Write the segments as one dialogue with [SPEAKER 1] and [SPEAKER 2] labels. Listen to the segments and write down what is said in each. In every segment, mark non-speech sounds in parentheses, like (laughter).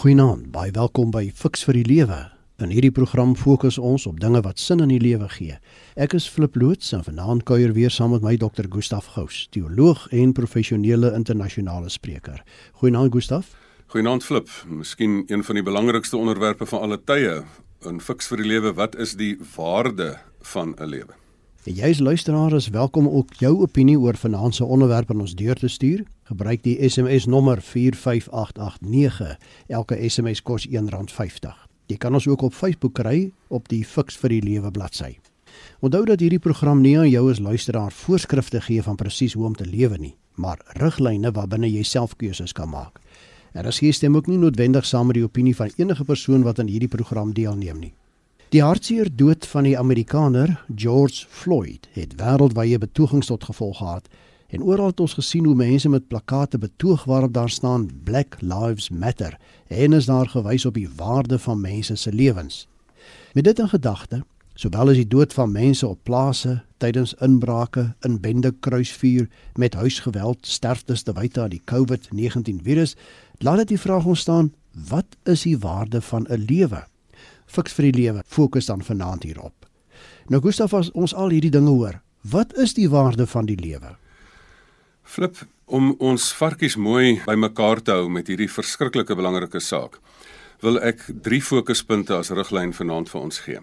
[SPEAKER 1] Goeienaand, baie welkom by Fix vir die Lewe. In hierdie program fokus ons op dinge wat sin in die lewe gee. Ek is Flip Loots en vanaand kuier weer saam met my Dr. Gustaf Gous, teoloog en professionele internasionale spreker. Goeienaand Gustaf.
[SPEAKER 2] Goeienaand Flip. Miskien een van die belangrikste onderwerpe van alle tye in Fix vir die Lewe, wat is die waarde van 'n lewe?
[SPEAKER 1] En jy as luisteraar is welkom ook jou opinie oor vanaand se onderwerp aan ons deur te stuur. Gebruik die SMS nommer 45889. Elke SMS kos R1.50. Jy kan ons ook op Facebook kry op die Fix vir die Lewe bladsy. Onthou dat hierdie program nie aan jou as luisteraar voorskrifte gee van presies hoe om te lewe nie, maar riglyne waarbinne jy self keuses kan maak. Er is hier stem ook nie noodwendig saam met die opinie van enige persoon wat aan hierdie program deelneem nie. Die hartseer dood van die Amerikaner George Floyd het wêreldwye betogings tot gevolg gehad en oral het ons gesien hoe mense met plakate betoog waarop daar staan Black Lives Matter en is daar gewys op die waarde van mense se lewens. Met dit in gedagte, sowel as die dood van mense op plase tydens inbrake, in bende kruisvuur met huisgeweld, sterftes te wyte aan die COVID-19 virus, laat dit die vraag ontstaan, wat is die waarde van 'n lewe? Fiks vir die lewe fokus dan vanaand hierop. Nou Gustaf as ons al hierdie dinge hoor, wat is die waarde van die lewe?
[SPEAKER 2] Flip om ons varkies mooi bymekaar te hou met hierdie verskriklike belangrike saak. Wil ek drie fokuspunte as riglyn vanaand vir ons gee.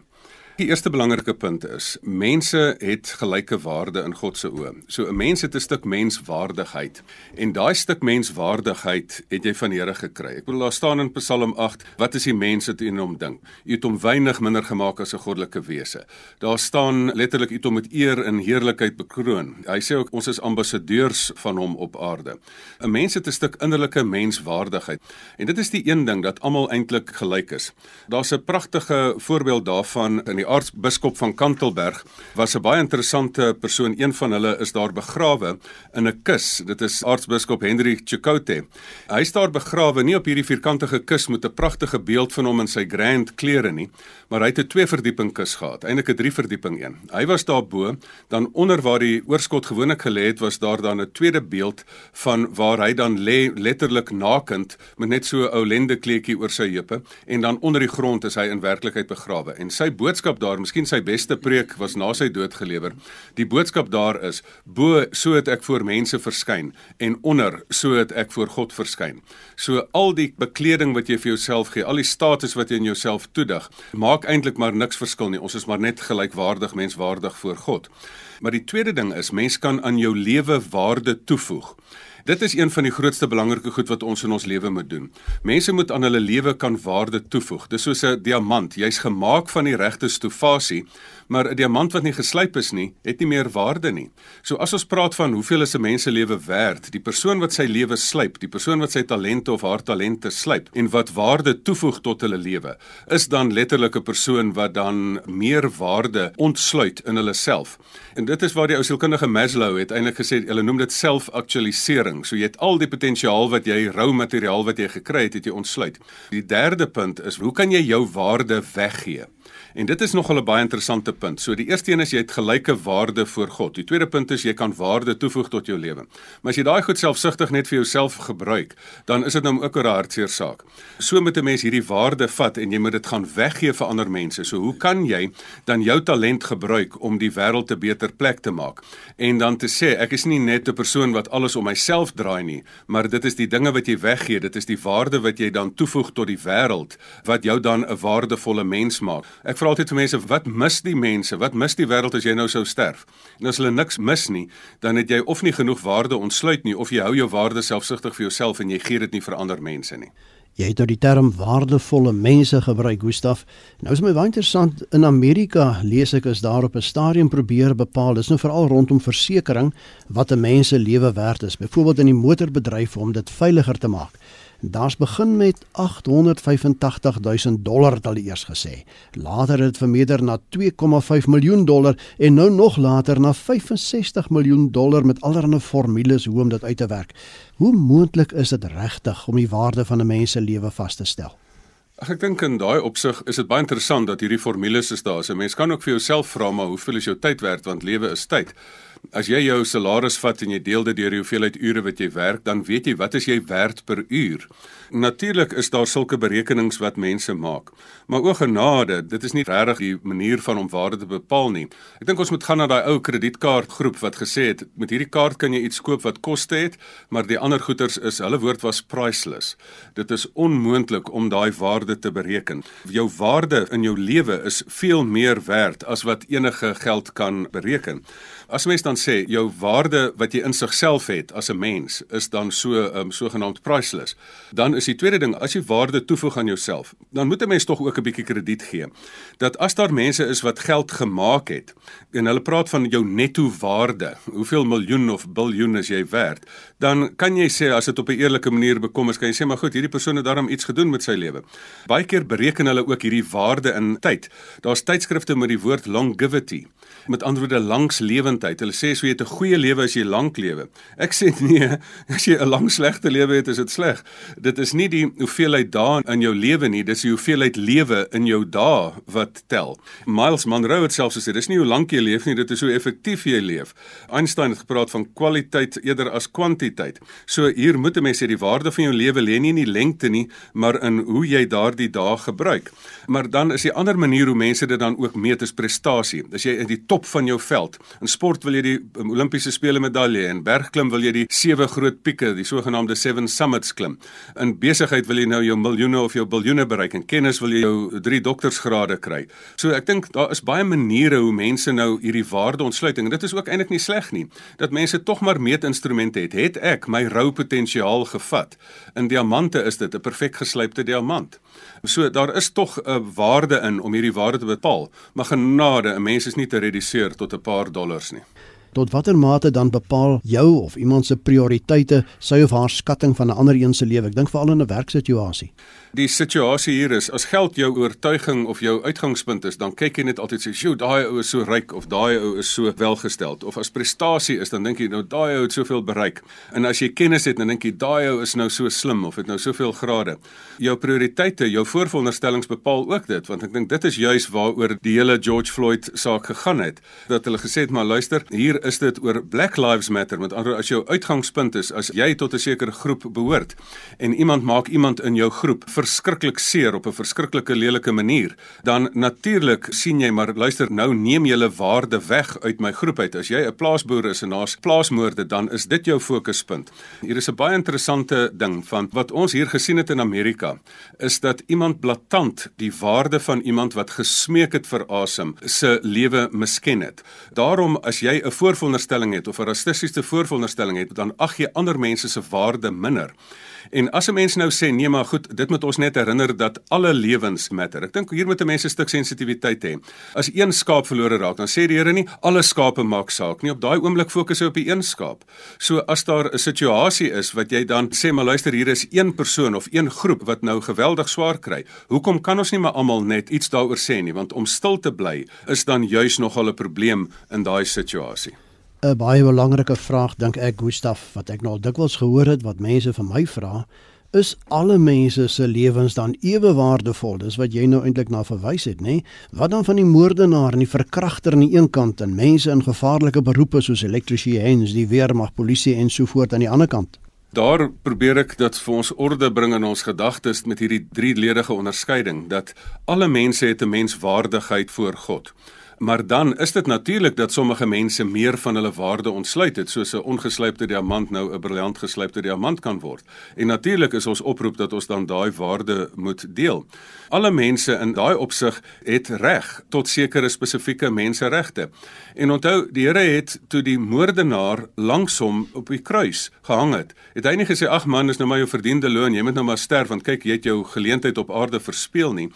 [SPEAKER 2] Die eerste belangrike punt is mense het gelyke waarde in God se oë. So 'n mens het 'n stuk menswaardigheid en daai stuk menswaardigheid het jy van die Here gekry. Ek bedoel daar staan in Psalm 8, wat is die mens wat in hom dink? U het hom weinig minder gemaak as 'n goddelike wese. Daar staan letterlik u het hom met eer en heerlikheid bekroon. Hy sê ook ons is ambassadeurs van hom op aarde. 'n Mens het 'n stuk innerlike menswaardigheid en dit is die een ding dat almal eintlik gelyk is. Daar's 'n pragtige voorbeeld daarvan in die aartsbiskop van Kantelberg was 'n baie interessante persoon. Een van hulle is daar begrawe in 'n kus. Dit is aartsbiskop Henry Chikote. Hy is daar begrawe nie op hierdie vierkantige kus met 'n pragtige beeld van hom in sy grand klere nie, maar hy het 'n twee verdieping kus gehad, eintlik 'n drie verdieping een. Hy was daar bo, dan onder waar die oorskot gewoonlik gelê het, was daar dan 'n tweede beeld van waar hy dan lê letterlik nakend met net so 'n ou lende kleedjie oor sy heupe en dan onder die grond is hy in werklikheid begrawe. En sy boodskap boodskap daar, miskien sy beste preek was na sy dood gelewer. Die boodskap daar is: bo so het ek voor mense verskyn en onder so het ek voor God verskyn. So al die bekleding wat jy vir jouself gee, al die status wat jy in jouself toedig, maak eintlik maar niks verskil nie. Ons is maar net gelykwaardig menswaardig voor God. Maar die tweede ding is, mens kan aan jou lewe waarde toevoeg. Dit is een van die grootste belangrike goed wat ons in ons lewe moet doen. Mense moet aan hulle lewe kan waarde toevoeg. Dis soos 'n diamant. Jy's gemaak van die regte stofasie, maar 'n diamant wat nie geslyp is nie, het nie meer waarde nie. So as ons praat van hoeveel is 'n mens se lewe werd, die persoon wat sy lewe slyp, die persoon wat sy talente of haar talente slyp en wat waarde toevoeg tot hulle lewe, is dan letterlik 'n persoon wat dan meer waarde ontsluit in hulle self. En dit is waar die ou sielkundige Maslow het eintlik gesê, hulle noem dit self-aktualisering. So jy het al die potensiaal wat jy rou materiaal wat jy gekry het, het jy ontsluit. Die derde punt is, hoe kan jy jou waarde weggee? En dit is nogal 'n baie interessante punt. So die eerste een is jy het gelyke waarde voor God. Die tweede punt is jy kan waarde toevoeg tot jou lewe. Maar as jy daai goed selfsugtig net vir jouself gebruik, dan is dit nou ook 'n hartseer saak. So moet 'n mens hierdie waarde vat en jy moet dit gaan weggee vir ander mense. So hoe kan jy dan jou talent gebruik om die wêreld 'n beter plek te maak? En dan te sê ek is nie net 'n persoon wat alles om myself draai nie, maar dit is die dinge wat jy weggee, dit is die waarde wat jy dan toevoeg tot die wêreld wat jou dan 'n waardevolle mens maak. Ek vra altyd vir mense, wat mis die mense? Wat mis die wêreld as jy nou sou sterf? En as hulle niks mis nie, dan het jy of nie genoeg waarde ontsluit nie of jy hou jou waarde selfsugtig vir jouself en jy gee dit nie vir ander mense nie.
[SPEAKER 1] Jy het nou die term waardevolle mense gebruik, Gustaf. Nou is my baie interessant in Amerika lees ek is daar op 'n stadium probeer bepaal, dis nou veral rondom versekerings wat 'n mens se lewe werd is. Byvoorbeeld in die motorbedryf om dit veiliger te maak. Daar's begin met 885 000 dollar het hulle eers gesê. Later het dit vermeerder na 2,5 miljoen dollar en nou nog later na 65 miljoen dollar met allerlei formules hoe om dit uit te werk. Hoe moontlik is dit regtig om die waarde van 'n mens se lewe vas te stel?
[SPEAKER 2] Ag ek dink in daai opsig is dit baie interessant dat hierdie formules is daar. So mens kan ook vir jouself vra maar hoeveel is jou tyd werd want lewe is tyd. As jy jou salaris vat en jy deel dit deur die hoeveelheid ure wat jy werk, dan weet jy wat is jy werd per uur. Natuurlik is daar sulke berekenings wat mense maak. Maar o genade, dit is nie regtig die manier van om waarde te bepaal nie. Ek dink ons moet gaan na daai ou kredietkaartgroep wat gesê het met hierdie kaart kan jy iets koop wat koste het, maar die ander goederes is hulle woord was priceless. Dit is onmoontlik om daai waarde te bereken. Jou waarde in jou lewe is veel meer werd as wat enige geld kan bereken. As mens dan sê jou waarde wat jy in sigself het as 'n mens is dan so um, sogenaamd priceless, dan is die tweede ding as jy waarde toevoeg aan jouself, dan moet 'n mens tog ook 'n bietjie krediet gee. Dat as daar mense is wat geld gemaak het en hulle praat van jou netto waarde, hoeveel miljoen of biljoen is jy werd, dan kan jy sê as dit op 'n eerlike manier bekom is, kan jy sê maar goed, hierdie persoon het daarom iets gedoen met sy lewe. Baie keer bereken hulle ook hierdie waarde in tyd. Daar's tydskrifte met die woord longevity met ander woorde langs lewendheid. Hulle sê so jy het 'n goeie lewe as jy lank lewe. Ek sê nee, (laughs) as jy 'n lang slegte lewe het, is dit sleg. Dit is nie die hoeveelheid dae in jou lewe nie, dis die hoeveelheid lewe in jou dae wat tel. Miles Monroe het selfs gesê dis nie hoe lank jy leef nie, dit is hoe effektief jy leef. Einstein het gepraat van kwaliteit eerder as kwantiteit. So hier moet 'n mens sê die waarde van jou lewe lê nie in die lengte nie, maar in hoe jy daardie dae gebruik. Maar dan is die ander manier hoe mense dit dan ook meet is prestasie. As jy in die top van jou veld. In sport wil jy die um, Olimpiese spele medalje en bergklim wil jy die sewe groot pieke, die sogenaamde seven summits klim. In besigheid wil jy nou jou miljoene of jou biljoene bereik en kennis wil jy jou 3 doktorsgrade kry. So ek dink daar is baie maniere hoe mense nou hierdie waarde ontsluit en dit is ook eintlik nie sleg nie. Dat mense tog maar meetinstrumente het. Het ek my rou potensiaal gevat? In diamante is dit 'n perfek geslypte diamant. So daar is tog 'n waarde in om hierdie waarde te bepaal, maar genade, 'n mens is nie te reduseer tot 'n paar dollars nie.
[SPEAKER 1] Tot watter mate dan bepaal jou of iemand se prioriteite sy of haar skatting van 'n ander een se lewe? Ek dink veral in 'n werksituasie.
[SPEAKER 2] Die situasie hier is as geld jou oortuiging of jou uitgangspunt is dan kyk jy net altyd sê sjoe daai ou is so ryk of daai ou is so welgesteld. Of as prestasie is dan dink jy nou daai ou het soveel bereik. En as jy kennis het dan dink jy daai ou is nou so slim of het nou soveel grade. Jou prioriteite jou vooronderstellings bepaal ook dit want ek dink dit is juis waaroor die hele George Floyd saak gegaan het. Dat hulle gesê het maar luister hier is dit oor Black Lives Matter met ander as jou uitgangspunt is as jy tot 'n sekere groep behoort en iemand maak iemand in jou groep verskriklik seer op 'n verskriklike lelike manier, dan natuurlik sien jy maar luister nou neem jy hulle waarde weg uit my groep uit. As jy 'n plaasboer is en daar's plaasmoorde, dan is dit jou fokuspunt. Hier is 'n baie interessante ding van wat ons hier gesien het in Amerika, is dat iemand blaatant die waarde van iemand wat gesmeek het vir asem se lewe misken het. Daarom as jy 'n vooronderstelling het of 'n rassistiese vooronderstelling het, dan ag jy ander mense se waarde minder. En as 'n mens nou sê nee maar goed, dit moet ons net herinner dat alle lewens matter. Ek dink hier moet 'n mens 'n stuk sensitiwiteit hê. As een skaap verlore raak, dan sê die Here nie alle skape maak saak nie. Op daai oomblik fokus hy op die een skaap. So as daar 'n situasie is wat jy dan sê maar luister hier is een persoon of een groep wat nou geweldig swaar kry. Hoekom kan ons nie maar almal net iets daaroor sê nie? Want om stil te bly is dan juis nogal 'n probleem in daai situasie.
[SPEAKER 1] 'n baie belangrike vraag dink ek Gustaf wat ek nou al dikwels gehoor het wat mense vir my vra is alle mense se lewens dan ewe waardevol? Dis wat jy nou eintlik na verwys het nê? Wat dan van die moordenaar en die verkragter aan die een kant en mense in gevaarlike beroepe soos elektriesiëns die weermag polisie en so voort aan die ander kant?
[SPEAKER 2] Daar probeer ek dat vir ons orde bring in ons gedagtes met hierdie drieledige onderskeiding dat alle mense het 'n menswaardigheid voor God. Maar dan is dit natuurlik dat sommige mense meer van hulle waarde ontsluit het, soos 'n ongeslypte diamant nou 'n briljant geslypte diamant kan word. En natuurlik is ons oproep dat ons dan daai waarde moet deel. Alle mense in daai opsig het reg tot sekere spesifieke menseregte. En onthou, die Here het toe die moordenaar langsom op die kruis gehang het, het hy nie gesê ag man, dis nou maar jou verdiende loon, jy moet nou maar sterf want kyk, jy het jou geleentheid op aarde verspeel nie.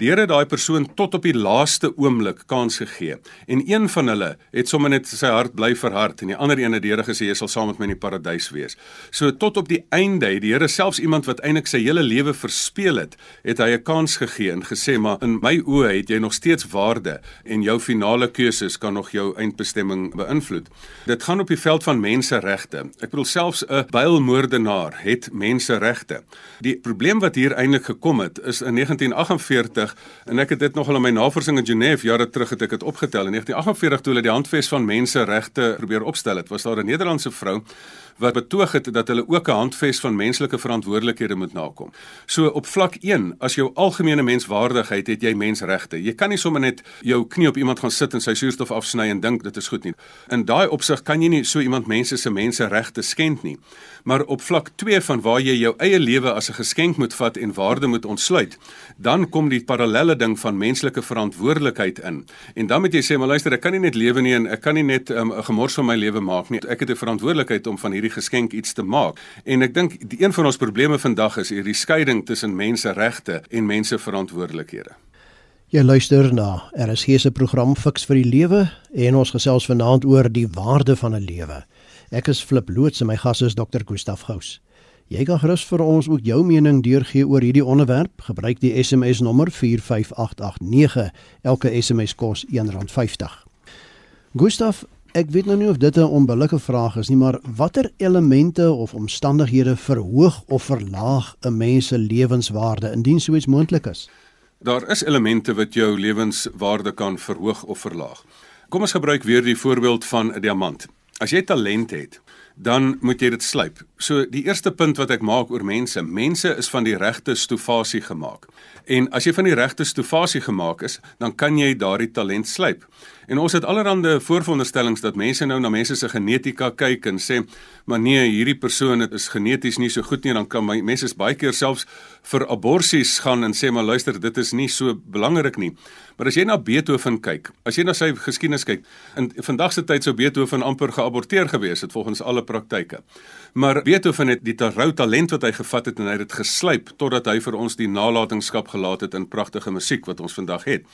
[SPEAKER 2] Die Here het daai persoon tot op die laaste oomblik kans gegee. En een van hulle het sommer net sy hart bly verhard en die ander een het die Here gesê jy sal saam met my in die paradys wees. So tot op die einde, die Here selfs iemand wat eintlik sy hele lewe verspeel het, het hy 'n kans gegee en gesê maar in my oë het jy nog steeds waarde en jou finale keuses kan nog jou eindbestemming beïnvloed. Dit gaan op die veld van menseregte. Ek bedoel selfs 'n bylmoordenaar het menseregte. Die probleem wat hier eintlik gekom het is in 1948 en ek het dit nogal in my navorsing in Genève jare terug het ek het opgetel in 1948 toe hulle die handves van menseregte probeer opstel het, was daar 'n Nederlandse vrou wat betoog het dat hulle ook 'n handves van menslike verantwoordelikhede moet nakom. So op vlak 1, as jou algemene menswaardigheid het jy mensregte. Jy kan nie sommer net jou knie op iemand gaan sit en sy suurstof afsny en dink dit is goed nie. In daai opsig kan jy nie so iemand mense se menseregte skend nie. Maar op vlak 2 van waar jy jou eie lewe as 'n geskenk moet vat en waarde moet ontsluit, dan kom die parallelle ding van menslike verantwoordelikheid in. En dan moet jy sê, maar luister, ek kan nie net lewe nie en ek kan nie net um, 'n um, gemors van my lewe maak nie. Ek het 'n verantwoordelikheid om van hierdie geskenk iets te maak. En ek dink een van ons probleme vandag is hierdie skeiding tussen menseregte en menseverantwoordelikhede.
[SPEAKER 1] Jy luister na RSG se program Fix vir die Lewe en ons gesels vanaand oor die waarde van 'n lewe. Ek is Flip Loots en my gas is Dr. Gustaf Gous. Jy kan gerus vir ons ook jou mening deurgee oor hierdie onderwerp. Gebruik die SMS nommer 45889. Elke SMS kos R1.50. Gustaf, ek weet nou nie of dit 'n onbillike vraag is nie, maar watter elemente of omstandighede verhoog of verlaag 'n mens se lewenswaarde indien so iets moontlik is?
[SPEAKER 2] Daar is elemente wat jou lewenswaarde kan verhoog of verlaag. Kom ons gebruik weer die voorbeeld van 'n diamant. As jy talent het, dan moet jy dit slyp. So die eerste punt wat ek maak oor mense, mense is van die regte stofasie gemaak. En as jy van die regte stofasie gemaak is, dan kan jy daardie talent slyp. En ons het allerlei vooronderstellings dat mense nou na mense se genetika kyk en sê, maar nee, hierdie persoon het is geneties nie so goed nie, dan kan my mense baie keer selfs vir aborsies gaan en sê maar luister, dit is nie so belangrik nie. Maar as jy na Beethoven kyk, as jy na sy geskiedenis kyk, in vandag se tyd sou Beethoven amper geaborteer gewees het volgens alle praktyke. Maar Beethoven het die rou talent wat hy gevat het en hy het dit geslyp totdat hy vir ons die nalatenskap gelaat het in pragtige musiek wat ons vandag het.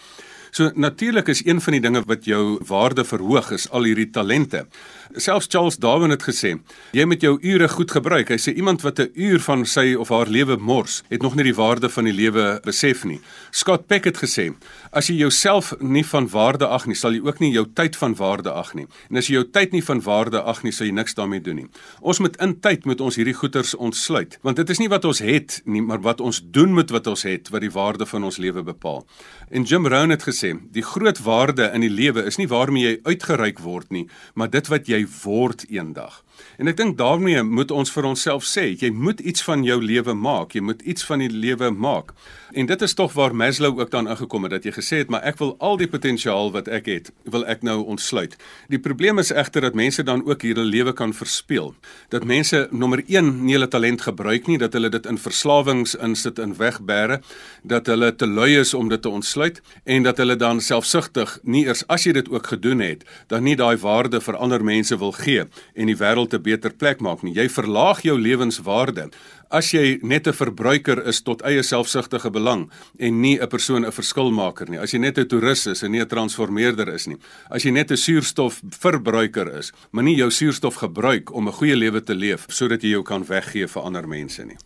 [SPEAKER 2] So natuurlik is een van die dinge wat jou waarde verhoog is al hierdie talente. Selfs Charles Darwin het gesê, jy moet jou ure goed gebruik. Hy sê iemand wat 'n uur van sy of haar lewe mors, het nog nie die waarde van die lewe besef nie. Scott Peck het gesê, as jy jouself nie van waarde ag nie, sal jy ook nie jou tyd van waarde ag nie. En as jy jou tyd nie van waarde ag nie, sal jy niks daarmee doen nie. Ons moet in tyd met ons hierdie goeders ontsluit, want dit is nie wat ons het nie, maar wat ons doen met wat ons het wat die waarde van ons lewe bepaal. En Jim Rohn het gesê, die groot waarde in die lewe is nie waarmee jy uitgereik word nie, maar dit wat jy word eendag. En ek dink daarmee moet ons vir onsself sê, jy moet iets van jou lewe maak, jy moet iets van die lewe maak. En dit is tog waar Maslow ook dan ingekom het dat jy gesê het, maar ek wil al die potensiaal wat ek het, wil ek nou ontsluit. Die probleem is egter dat mense dan ook hierdie lewe kan verspeel. Dat mense nommer 1 nie hulle talent gebruik nie, dat hulle dit in verslawings insit en wegbêre, dat hulle te lui is om dit te ontsluit en dat hulle dan selfsugtig nie eers as jy dit ook gedoen het, dan nie daai waarde vir ander mense wil gee en die wêreld 'n beter plek maak nie. Jy verlaag jou lewenswaarde as jy net 'n verbruiker is tot eie selfsugtige belang en nie 'n persoon 'n verskilmaker nie. As jy net 'n toerist is en nie 'n transformeerder is nie. As jy net 'n suurstofverbruiker is, maar nie jou suurstof gebruik om 'n goeie lewe te leef sodat jy jou kan weggee vir ander mense nie.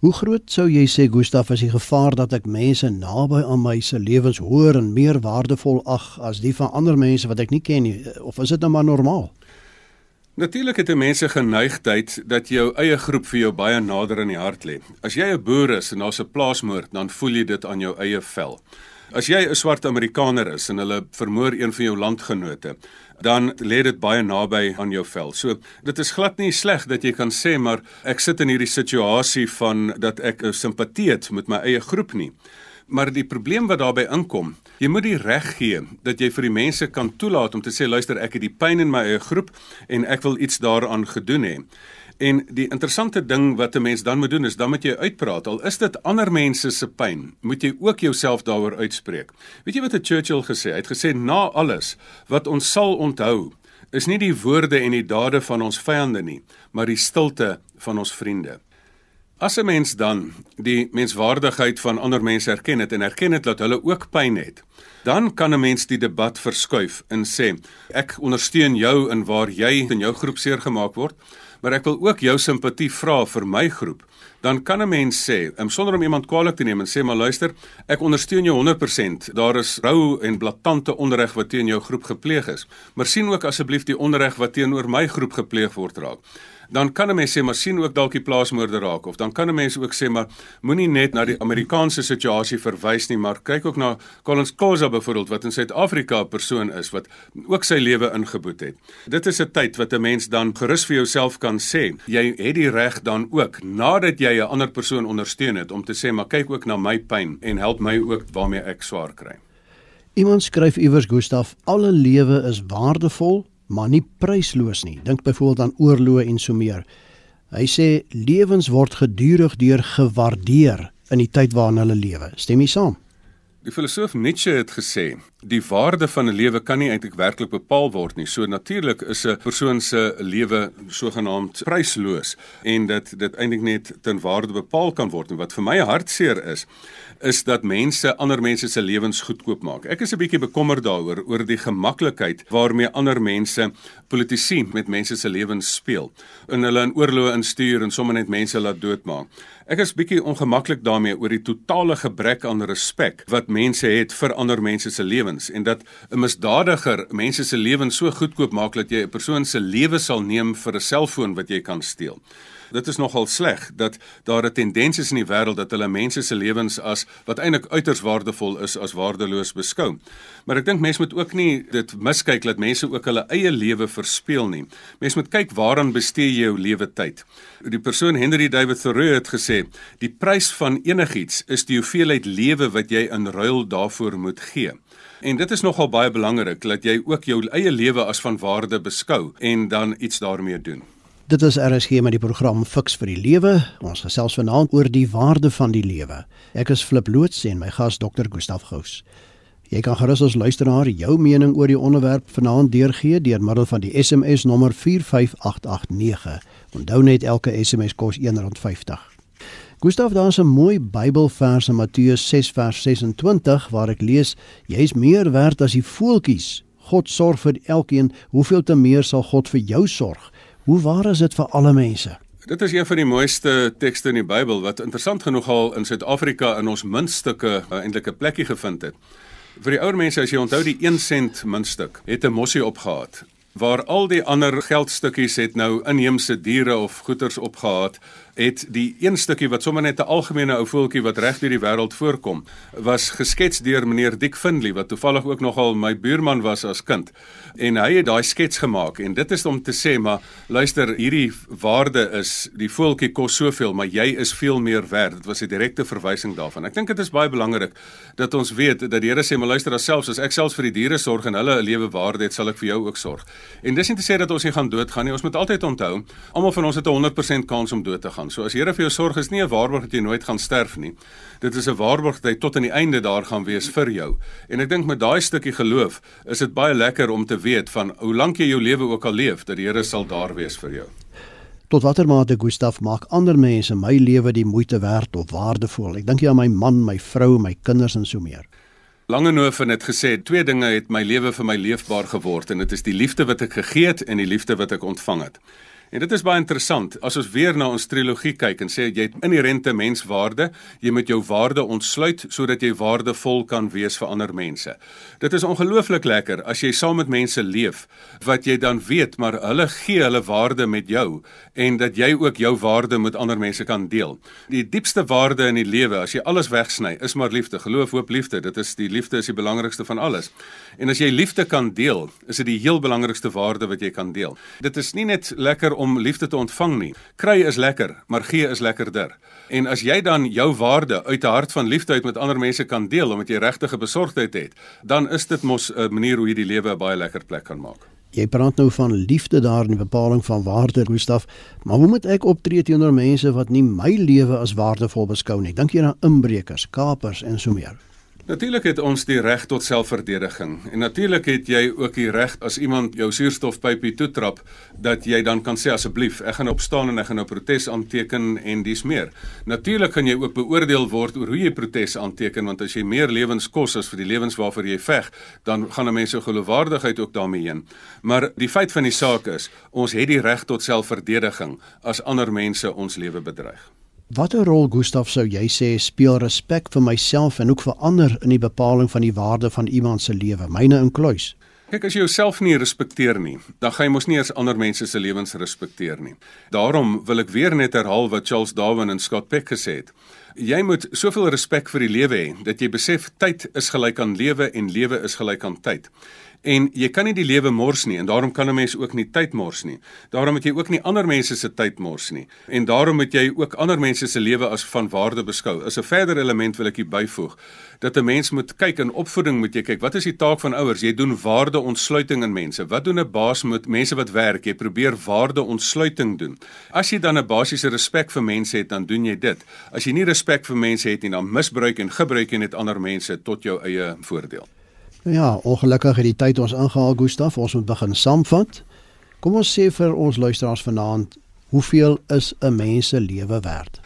[SPEAKER 1] Hoe groot sou jy sê Gustaf is die gevaar dat ek mense naby aan my se lewens hoor en meer waardevol ag as die van ander mense wat ek nie ken nie of is dit nou maar normaal?
[SPEAKER 2] Natuurlik het 'n mens geneigtheid dat jou eie groep vir jou baie nader in die hart lê. As jy 'n boer is en daar's 'n plaasmoord, dan voel jy dit aan jou eie vel. As jy 'n swart Amerikaner is en hulle vermoor een van jou landgenote, dan lê dit baie naby aan jou vel. So, dit is glad nie sleg dat jy kan sê maar ek sit in hierdie situasie van dat ek simpatie het met my eie groep nie. Maar die probleem wat daarbey inkom, jy moet die reg gee dat jy vir die mense kan toelaat om te sê luister, ek het die pyn in my eie groep en ek wil iets daaraan gedoen hê. En die interessante ding wat 'n mens dan moet doen is dan moet jy uitpraat. Al is dit ander mense se pyn, moet jy ook jouself daaroor uitspreek. Weet jy wat 'n Churchill gesê het? Hy het gesê na alles wat ons sal onthou, is nie die woorde en die dade van ons vyande nie, maar die stilte van ons vriende. As 'n mens dan die menswaardigheid van ander mense erken het en erken het dat hulle ook pyn het, dan kan 'n mens die debat verskuif en sê ek ondersteun jou in waar jy in jou groep seer gemaak word, maar ek wil ook jou simpatie vra vir my groep. Dan kan 'n mens sê, um, sonder om iemand kwaadlik te neem en sê maar luister, ek ondersteun jou 100%. Daar is rou en blaatante onreg wat teen jou groep gepleeg is, maar sien ook asseblief die onreg wat teenoor my groep gepleeg word raak dan kan 'n mens sê maar sien ook dalk die plaasmoorde raak of dan kan 'n mens ook sê maar moenie net na die Amerikaanse situasie verwys nie, maar kyk ook na Collins Khoza byvoorbeeld wat in Suid-Afrika 'n persoon is wat ook sy lewe ingeboet het. Dit is 'n tyd wat 'n mens dan gerus vir jouself kan sê, jy het die reg dan ook nadat jy 'n ander persoon ondersteun het om te sê maar kyk ook na my pyn en help my ook waarmee ek swaar kry.
[SPEAKER 1] Iemand skryf iewers Gustaf, alle lewe is waardevol, maar nie prysloos nie. Dink byvoorbeeld aan oorloë en so meer. Hy sê lewens word gedurig deur gewaardeer in die tyd waarin hulle lewe. Stem jy saam?
[SPEAKER 2] Die filosoof Nietzsche het gesê, die waarde van 'n lewe kan nie eintlik werklik bepaal word nie. So natuurlik is 'n persoon se lewe sogenaamd prysloos en dat dit eintlik net ten waarde bepaal kan word. En wat vir my hartseer is, is dat mense ander mense se lewens goedkoop maak. Ek is 'n bietjie bekommerd daaroor oor die gemaklikheid waarmee ander mense politici met mense se lewens speel. In hulle in oorloë instuur en sommer net mense laat doodmaak. Ek is bietjie ongemaklik daarmee oor die totale gebrek aan respek wat mense het vir ander mense se lewens lewens en dat 'n misdadiger mense se lewens so goedkoop maak dat jy 'n persoon se lewe sal neem vir 'n selfoon wat jy kan steel. Dit is nogal sleg dat daar 'n tendens is in die wêreld dat hulle mense se lewens as wat eintlik uiters waardevol is as waardeloos beskou. Maar ek dink mense moet ook nie dit miskyk dat mense ook hulle eie lewe verspeel nie. Mense moet kyk waaraan bestee jy jou lewe tyd. Die persoon Henry David Thoreau het gesê, die prys van enigiets is die hoeveelheid lewe wat jy in ruil daarvoor moet gee. En dit is nogal baie belangrik dat jy ook jou eie lewe as van waarde beskou en dan iets daarmee doen.
[SPEAKER 1] Dit is RSG met die program Fix vir die Lewe. Ons gesels vanaand oor die waarde van die lewe. Ek is Flip loods en my gas Dr. Gustaf Gous. Jy kan gerus as luisteraar jou mening oor die onderwerp vanaand deurgee deur middel van die SMS nommer 45889. Onthou net elke SMS kos R1.50. Gustav, daar is 'n mooi Bybelvers in Matteus 6 vers 26 waar ek lees: Jy's meer werd as die voeltjies. God sorg vir elkeen, hoeveel te meer sal God vir jou sorg? Hoe waar is dit vir alle mense?
[SPEAKER 2] Dit is een van die mooiste tekste in die Bybel wat interessant genoeg al in Suid-Afrika in ons muntstukke uh, eintlik 'n plekkie gevind het. Vir die ouer mense as jy onthou die 1 sent muntstuk het 'n mossie opgehad waar al die ander geldstukkies het nou inheemse diere of goederes opgehaat het die een stukkie wat sommer net 'n algemene ou voeltjie wat reg deur die wêreld voorkom, was geskets deur meneer Dick Findley wat toevallig ook nogal my buurman was as kind. En hy het daai skets gemaak en dit is om te sê maar luister, hierdie waarde is die voeltjie kos soveel, maar jy is veel meer werd. Dit was 'n direkte verwysing daarvan. Ek dink dit is baie belangrik dat ons weet dat die Here sê maar luister asselfs as ek selfs vir die diere sorg en hulle 'n lewe waarde het, sal ek vir jou ook sorg. En dis nie te sê dat ons nie gaan doodgaan nie. Ons moet altyd onthou, almal van ons het 'n 100% kans om dood te gaan. So as Here vir jou sorg is nie 'n waarborg dat jy nooit gaan sterf nie. Dit is 'n waarborg dat jy tot aan die einde daar gaan wees vir jou. En ek dink met daai stukkie geloof is dit baie lekker om te weet van hoe lank jy jou lewe ook al leef, dat die Here sal daar wees vir jou.
[SPEAKER 1] Tot watter mate Gustaf maak ander mense my lewe die moeite werd of waardevol? Ek dink jy aan my man, my vrou, my kinders en so meer.
[SPEAKER 2] Langehoven het gesê twee dinge het my lewe vir my leefbaar geword en dit is die liefde wat ek gegee het en die liefde wat ek ontvang het. En dit is baie interessant as ons weer na ons trilogie kyk en sê jy het inherente menswaarde, jy moet jou waarde ontsluit sodat jy waardevol kan wees vir ander mense. Dit is ongelooflik lekker as jy saam met mense leef wat jy dan weet maar hulle gee hulle waarde met jou en dat jy ook jou waarde met ander mense kan deel. Die diepste waarde in die lewe as jy alles wegsny is maar liefde, geloof, hoop, liefde. Dit is die liefde is die belangrikste van alles. En as jy liefde kan deel, is dit die heel belangrikste waarde wat jy kan deel. Dit is nie net lekker om liefde te ontvang nie. Kry is lekker, maar gee is lekkerder. En as jy dan jou waarde uit 'n hart van liefde uit met ander mense kan deel omdat jy regtige besorgdheid het, dan is dit mos 'n manier hoe jy die lewe 'n baie lekker plek kan maak.
[SPEAKER 1] Jy praat nou van liefde daar in die bepaling van waarde, Gustaf, maar hoe moet ek optree teenoor mense wat nie my lewe as waardevol beskou nie? Dink jy aan inbrekers, kapers en so meer?
[SPEAKER 2] Natuurlik het ons die reg tot selfverdediging en natuurlik het jy ook die reg as iemand jou suurstofpypie toetrap dat jy dan kan sê asseblief ek gaan opstaan en ek gaan nou protes aanteken en dis meer. Natuurlik kan jy ook beoordeel word oor hoe jy protes aanteken want as jy meer lewens kos as vir die lewens waarvoor jy veg, dan gaan mense geloofwaardigheid ook daarmee heen. Maar die feit van die saak is, ons het die reg tot selfverdediging as ander mense ons lewe bedreig.
[SPEAKER 1] Watter rol Gustaf sou jy sê speel respek vir myself en ook vir ander in die bepaling van die waarde van iemand se lewe, myne inkluis?
[SPEAKER 2] Kyk as jy jouself nie respekteer nie, dan gaan jy mos nie eens ander mense se lewens respekteer nie. Daarom wil ek weer net herhaal wat Charles Darwin en Scott Peck gesê het. Jy moet soveel respek vir die lewe hê dat jy besef tyd is gelyk aan lewe en lewe is gelyk aan tyd. En jy kan nie die lewe mors nie en daarom kan 'n mens ook nie tyd mors nie. Daarom moet jy ook nie ander mense se tyd mors nie. En daarom moet jy ook ander mense se lewe as van waarde beskou. Is 'n verder element wil ek hier byvoeg dat 'n mens moet kyk in opvoeding moet jy kyk wat is die taak van ouers? Jy doen waardeontsluiting in mense. Wat doen 'n baas met mense wat werk? Jy probeer waardeontsluiting doen. As jy dan 'n basiese respek vir mense het, dan doen jy dit. As jy nie respek vir mense het nie, dan misbruik en gebruik jy net ander mense tot jou eie voordeel.
[SPEAKER 1] Ja, ongelukkig het die tyd ons ingehaal, Gustaf. Ons moet begin saamvat. Kom ons sê vir ons luisteraars vanaand, hoeveel is 'n mens se lewe werd?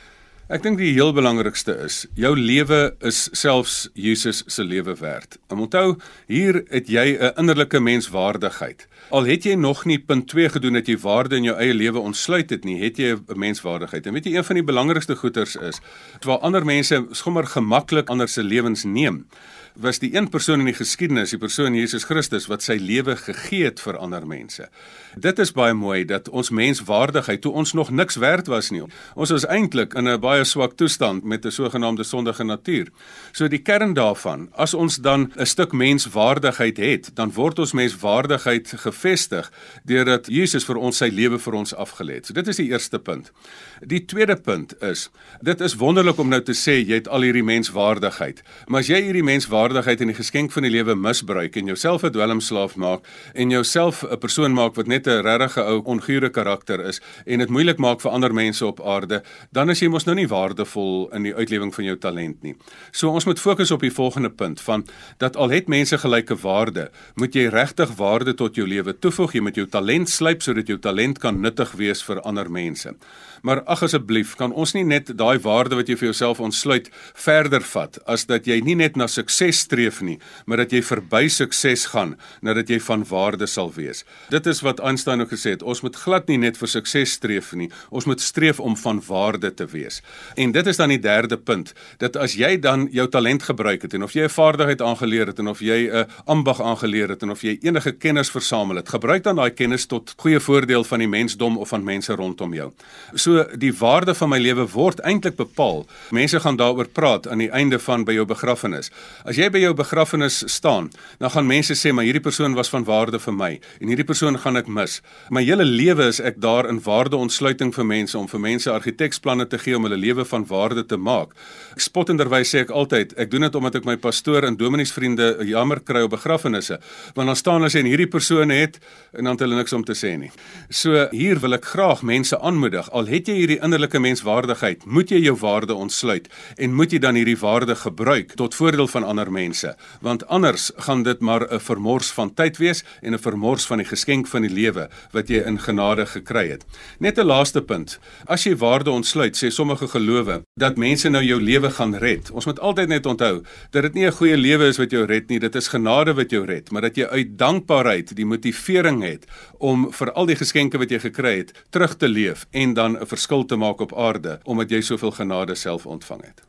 [SPEAKER 2] Ek dink die heel belangrikste is, jou lewe is selfs Jesus se lewe werd. En onthou, hier het jy 'n innerlike menswaardigheid. Al het jy nog nie punt 2 gedoen dat jy waarde in jou eie lewe ontsluit het nie, het jy 'n menswaardigheid. En weet jy een van die belangrikste goeters is, terwyl ander mense sommer gemaklik ander se lewens neem, was die een persoon in die geskiedenis, die persoon Jesus Christus wat sy lewe gegee het vir ander mense. Dit is baie mooi dat ons menswaardigheid toe ons nog niks werd was nie. Ons was eintlik in 'n baie swak toestand met 'n sogenaamde sondige natuur. So die kern daarvan, as ons dan 'n stuk menswaardigheid het, dan word ons menswaardigheid gevestig deurdat Jesus vir ons sy lewe vir ons afgelê het. So dit is die eerste punt. Die tweede punt is, dit is wonderlik om nou te sê jy het al hierdie menswaardigheid, maar as jy hierdie menswaardigheid waardigheid en die geskenk van die lewe misbruik en jouself 'n dwelmslaaf maak en jouself 'n persoon maak wat net 'n regte ou ongure karakter is en dit moeilik maak vir ander mense op aarde, dan is jy mos nou nie waardevol in die uitlewing van jou talent nie. So ons moet fokus op die volgende punt van dat al het mense gelyke waarde, moet jy regtig waarde tot jou lewe toevoeg, jy moet jou talent slyp sodat jou talent kan nuttig wees vir ander mense. Maar ag asseblief, kan ons nie net daai waarde wat jy vir jouself ontsluit verder vat as dat jy nie net na sukses streef nie, maar dat jy verby sukses gaan nadat jy van waarde sal wees. Dit is wat Einstein ook gesê het, ons moet glad nie net vir sukses streef nie, ons moet streef om van waarde te wees. En dit is dan die derde punt, dat as jy dan jou talent gebruik het en of jy 'n vaardigheid aangeleer het en of jy 'n ambag aangeleer het en of jy enige kennis versamel het, gebruik dan daai kennis tot goeie voordeel van die mensdom of van mense rondom jou. So die waarde van my lewe word eintlik bepaal. Mense gaan daaroor praat aan die einde van by jou begrafnis. As jy by jou begrafnis staan, dan gaan mense sê maar hierdie persoon was van waarde vir my en hierdie persoon gaan ek mis. My hele lewe is ek daar in waardeontsluiting vir mense om vir mense argitekspanne te gee om hulle lewe van waarde te maak. Ek spottenderwys sê ek altyd, ek doen dit omdat ek my pastoor en domineesvriende jammer kry op begrafnisse, want dan staan hulle en hierdie persoon het en dan het hulle niks om te sê nie. So hier wil ek graag mense aanmoedig, al het jy hierdie innerlike menswaardigheid, moet jy jou waarde ontsluit en moet jy dan hierdie waarde gebruik tot voordeel van ander mense, want anders gaan dit maar 'n vermors van tyd wees en 'n vermors van die geskenk van die lewe wat jy in genade gekry het. Net 'n laaste punt. As jy waarde ontsluit, sê sommige gelowe dat mense nou jou lewe gaan red. Ons moet altyd net onthou dat dit nie 'n goeie lewe is wat jou red nie, dit is genade wat jou red, maar dat jy uit dankbaarheid die motivering het om vir al die geskenke wat jy gekry het, terug te leef en dan 'n verskil te maak op aarde omdat jy soveel genade self ontvang het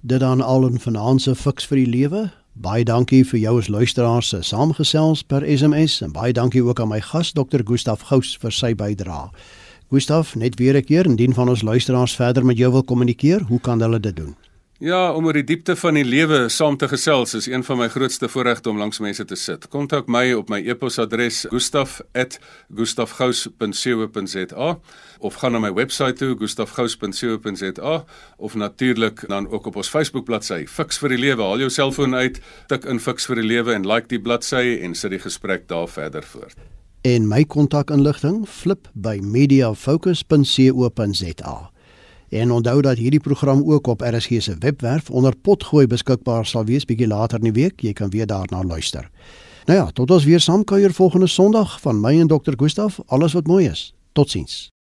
[SPEAKER 1] dit dan al 'n finansiële fiks vir die lewe. Baie dankie vir jou as luisteraar se saamgesels per SMS en baie dankie ook aan my gas Dr. Gustaf Gous vir sy bydrae. Gustaf, net weer 'n keer indien van ons luisteraars verder met jou wil kommunikeer, hoe kan hulle dit doen?
[SPEAKER 2] Ja, om oor die diepte van die lewe saam te gesels is een van my grootste voorregte om langs mense te sit. Kontak my op my e-posadres gustaf@gustafgous.co.za of gaan na my webwerf toe gustafgous.co.za of natuurlik dan ook op ons Facebook bladsy Fix vir die Lewe. Haal jou selfoon uit, tik in Fix vir die Lewe en like die bladsy en sit die gesprek daar verder voort.
[SPEAKER 1] En my kontakinligting flip by mediafocus.co.za. En onthou dat hierdie program ook op RSG se webwerf onder potgooi beskikbaar sal wees bietjie later in die week. Jy kan weer daarna luister. Nou ja, tot ons weer saam kuier volgende Sondag van my en Dr. Gustaf. Alles wat mooi is. Totsiens.